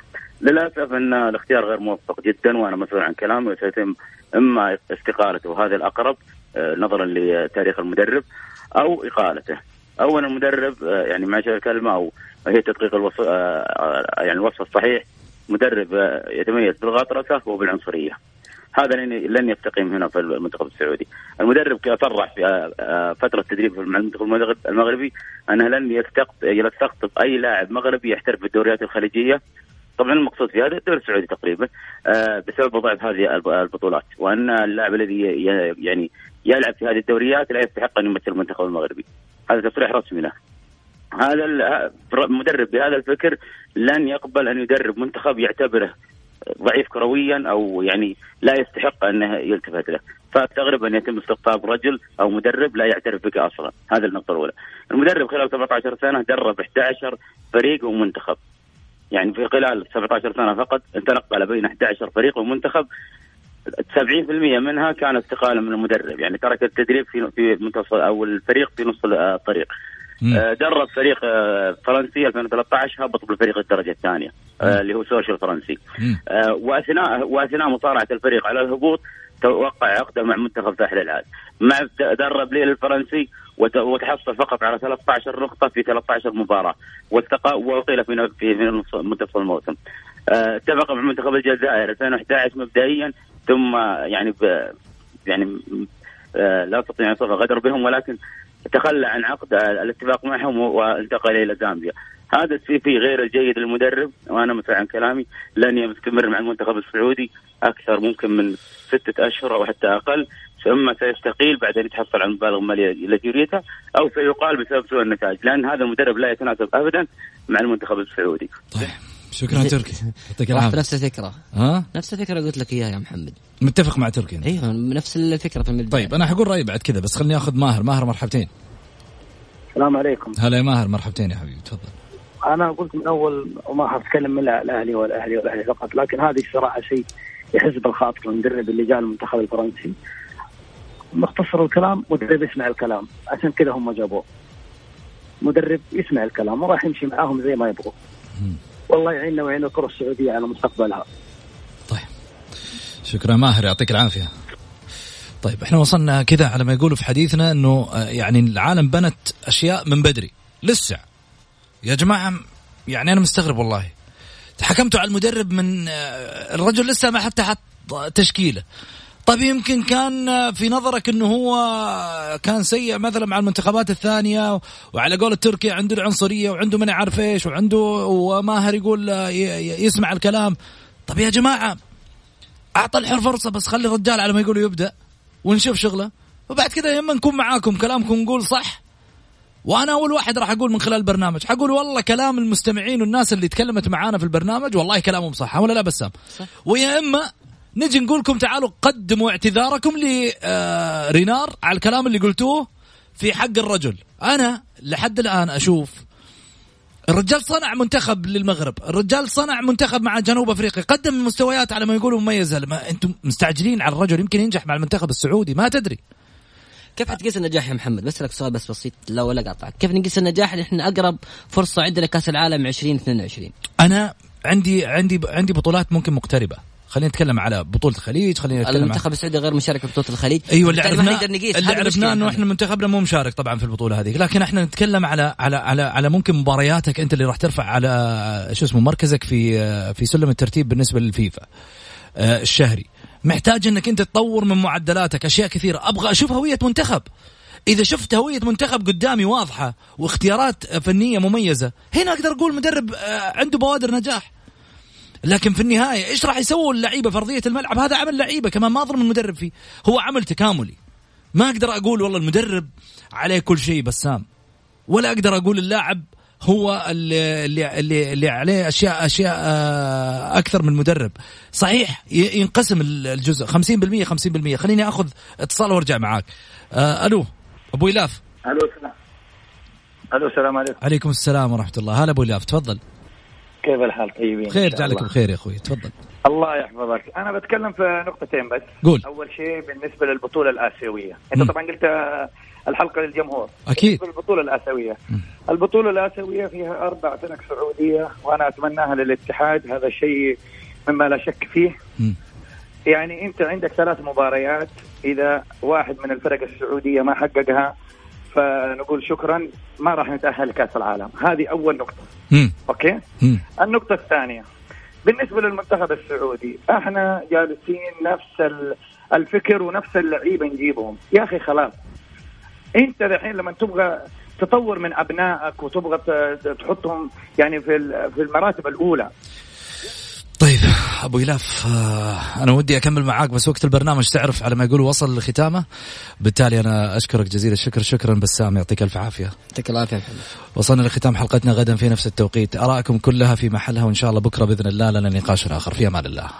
للأسف إن الاختيار غير موفق جدا وأنا مسؤول عن كلامي وسيتم إما استقالته وهذا الأقرب آه، نظرا لتاريخ المدرب أو إقالته. اولا المدرب آه، يعني معلش الكلمة أو هي تدقيق الوصف آه، آه، يعني الوصف الصحيح مدرب آه، يتميز بالغطرسة وبالعنصرية. هذا لن يستقيم هنا في المنتخب السعودي. المدرب صرح في فترة تدريب مع المنتخب المغربي أنه لن يستقطب أي لاعب مغربي يحترف في الدوريات الخليجية. طبعا المقصود في هذا الدوري السعودي تقريبا بسبب ضعف هذه البطولات. وأن اللاعب الذي يعني يلعب في هذه الدوريات لا يستحق أن يمثل المنتخب المغربي. هذا تصريح رسمي له. هذا المدرب بهذا الفكر لن يقبل أن يدرب منتخب يعتبره ضعيف كرويا أو يعني لا يستحق أنه يلتفت له. فاستغرب ان يتم استقطاب رجل أو مدرب لا يعترف بك أصلا. هذه النقطة الأولى. المدرب خلال 17 سنة درب 11 فريق ومنتخب. يعني في خلال 17 سنة فقط تنقل بين 11 فريق ومنتخب. 70% منها كان استقاله من المدرب. يعني ترك التدريب في في منتصف أو الفريق في نص الطريق. درب فريق آه، فرنسي 2013 هبط بالفريق الدرجة الثانية آه، اللي هو سوشيال فرنسي. وأثناء وأثناء مصارعه الفريق على الهبوط توقع عقدة مع منتخب ساحل العاج مع درب ليل الفرنسي وتحصل فقط على 13 نقطة في 13 مباراة واستقى وأقيل في في منتصف الموسم. اتفق مع منتخب الجزائر 2011 مبدئيا ثم يعني يعني لا استطيع أن غدر بهم ولكن تخلى عن عقد الاتفاق معهم وانتقل إلى زامبيا هذا السي في غير الجيد للمدرب وأنا مثل عن كلامي لن يستمر مع المنتخب السعودي أكثر ممكن من ستة أشهر أو حتى أقل ثم سيستقيل بعد أن يتحصل على المبالغ المالية التي يريدها أو سيقال بسبب سوء النتائج لأن هذا المدرب لا يتناسب ابدا مع المنتخب السعودي. طيب شكرا تركي. يعطيك العافية. نفس الفكرة. ها؟ نفس الفكرة قلت لك إياها يا محمد. متفق مع تركي أيوه نفس الفكرة في المبدأ طيب أنا حقول رأيي بعد كذا بس خليني أخذ ماهر. ماهر مرحبتين. السلام عليكم. هلا يا ماهر مرحبتين يا حبيبي تفضل. أنا قلت من أول وما حتكلم من الأهلي والأهلي والأهلي فقط لكن هذه الصراحة شيء يحس بالخاطر المدرب اللي جاء المنتخب الفرنسي. مختصر الكلام مدرب يسمع الكلام. عشان كذا هم جابوه. مدرب يسمع الكلام وراح يمشي معاهم زي ما يبغوا. والله يعيننا ويعين الكره السعودية على مستقبلها. طيب. شكرا ماهر يعطيك العافية. طيب إحنا وصلنا كذا على ما يقولوا في حديثنا إنه آه، يعني العالم بنت أشياء من بدري. لسه. يا جماعة يعني أنا مستغرب والله. حكمتوا على المدرب من آه، الرجل لسه ما حتى حط تشكيلة. طيب يمكن كان في نظرك إنه هو كان سيء مثلا مع المنتخبات الثانية وعلى قول التركي عنده العنصرية وعنده من عارف إيش وعنده وماهر يقول يسمع الكلام. طيب يا جماعة أعطى الحر فرصة بس خلي الرجال على ما يقولوا يبدأ ونشوف شغله. وبعد كذا يما نكون معاكم كلامكم نقول صح. وأنا أول واحد راح أقول من خلال البرنامج. حقول والله كلام المستمعين والناس اللي تكلمت معانا في البرنامج والله كلامهم صح ولا لا بسام. صح. ويا إما نجي نقول لكم تعالوا قدموا اعتذاركم لرينار على الكلام اللي قلتوه في حق الرجل. أنا لحد الآن أشوف الرجال صنع منتخب للمغرب الرجال صنع منتخب مع جنوب أفريقيا قدم مستويات على ما يقولوا مميزة. لما أنتم مستعجلين على الرجل يمكن ينجح مع المنتخب السعودي ما تدري. كيف حتقيس النجاح يا محمد؟ بسألك سؤال بس بسيط لا ولا قاطعك. كيف نقيس النجاح نحن أقرب فرصة عندنا كاس العالم 2022 أنا عندي عندي عندي بطولات ممكن مقتربة. خلينا نتكلم على بطولة الخليج خلينا نتكلم المنتخب السعودي غير مشارك في بطولة الخليج. أيوه اللي عرفناه اللي عرفناه إنه إحنا منتخبنا مو مشارك طبعا في البطولة هذه لكن إحنا نتكلم على على على على ممكن مبارياتك أنت اللي راح ترفع على شو اسمه مركزك في في سلم الترتيب بالنسبة للفيفا آه، الشهري. محتاج إنك أنت تطور من معدلاتك أشياء كثيرة. أبغى أشوف هوية منتخب. إذا شفت هوية منتخب قدامي واضحة واختيارات فنية مميزة هنا أقدر أقول مدرب آه، عنده بوادر نجاح. لكن في النهاية إيش راح يسووا اللعيبة في أرضية الملعب؟ هذا عمل لعيبة كمان ما أظلم المدرب فيه. هو عمل تكاملي. ما أقدر أقول والله المدرب عليه كل شيء بسام. ولا أقدر أقول اللاعب هو اللي اللي اللي عليه اشياء أشياء آه، أكثر من المدرب. صحيح ينقسم الجزء. 50% 50% خليني آخذ اتصال وأرجع معاك. آه، ألو أبو إلاف. ألو السلام ألو السلام عليكم. عليكم السلام ورحمة الله. هلا أبو إلاف تفضل. كيف الحال طيبين؟ خير جعلك بخير يا أخوي. تفضل. الله يحفظك. أنا بتكلم في نقطتين بس. قول. أول شيء بالنسبة للبطولة الآسيوية. أنت م. طبعا قلت الحلقة للجمهور. أكيد. البطوله الآسيوية. م. البطولة الآسيوية فيها أربع فرق سعودية وأنا أتمناها للاتحاد. هذا شيء مما لا شك فيه. م. يعني أنت عندك ثلاث مباريات. إذا واحد من الفرق السعودية ما حققها فنقول شكرا ما راح نتأهل لكأس العالم. هذه أول نقطة. مم. أوكي؟ مم. النقطة الثانية. بالنسبة للمنتخب السعودي إحنا جالسين نفس الفكر ونفس اللعيبة نجيبهم. يا أخي خلاص. أنت الحين لما تبغى تطور من أبنائك وتبغى تحطهم يعني في في المراتب الأولى طيب أبو يلاف آه، أنا ودي أكمل معاك بس وقت البرنامج تعرف على ما يقول وصل لختامه بالتالي أنا أشكرك جزيل الشكر شكرا بسام يعطيك ألف عافية. يعطيك العافية. وصلنا لختام حلقتنا غدا في نفس التوقيت ارائكم كلها في محلها وإن شاء الله بكرة بإذن الله لنا نقاش آخر في أمان الله.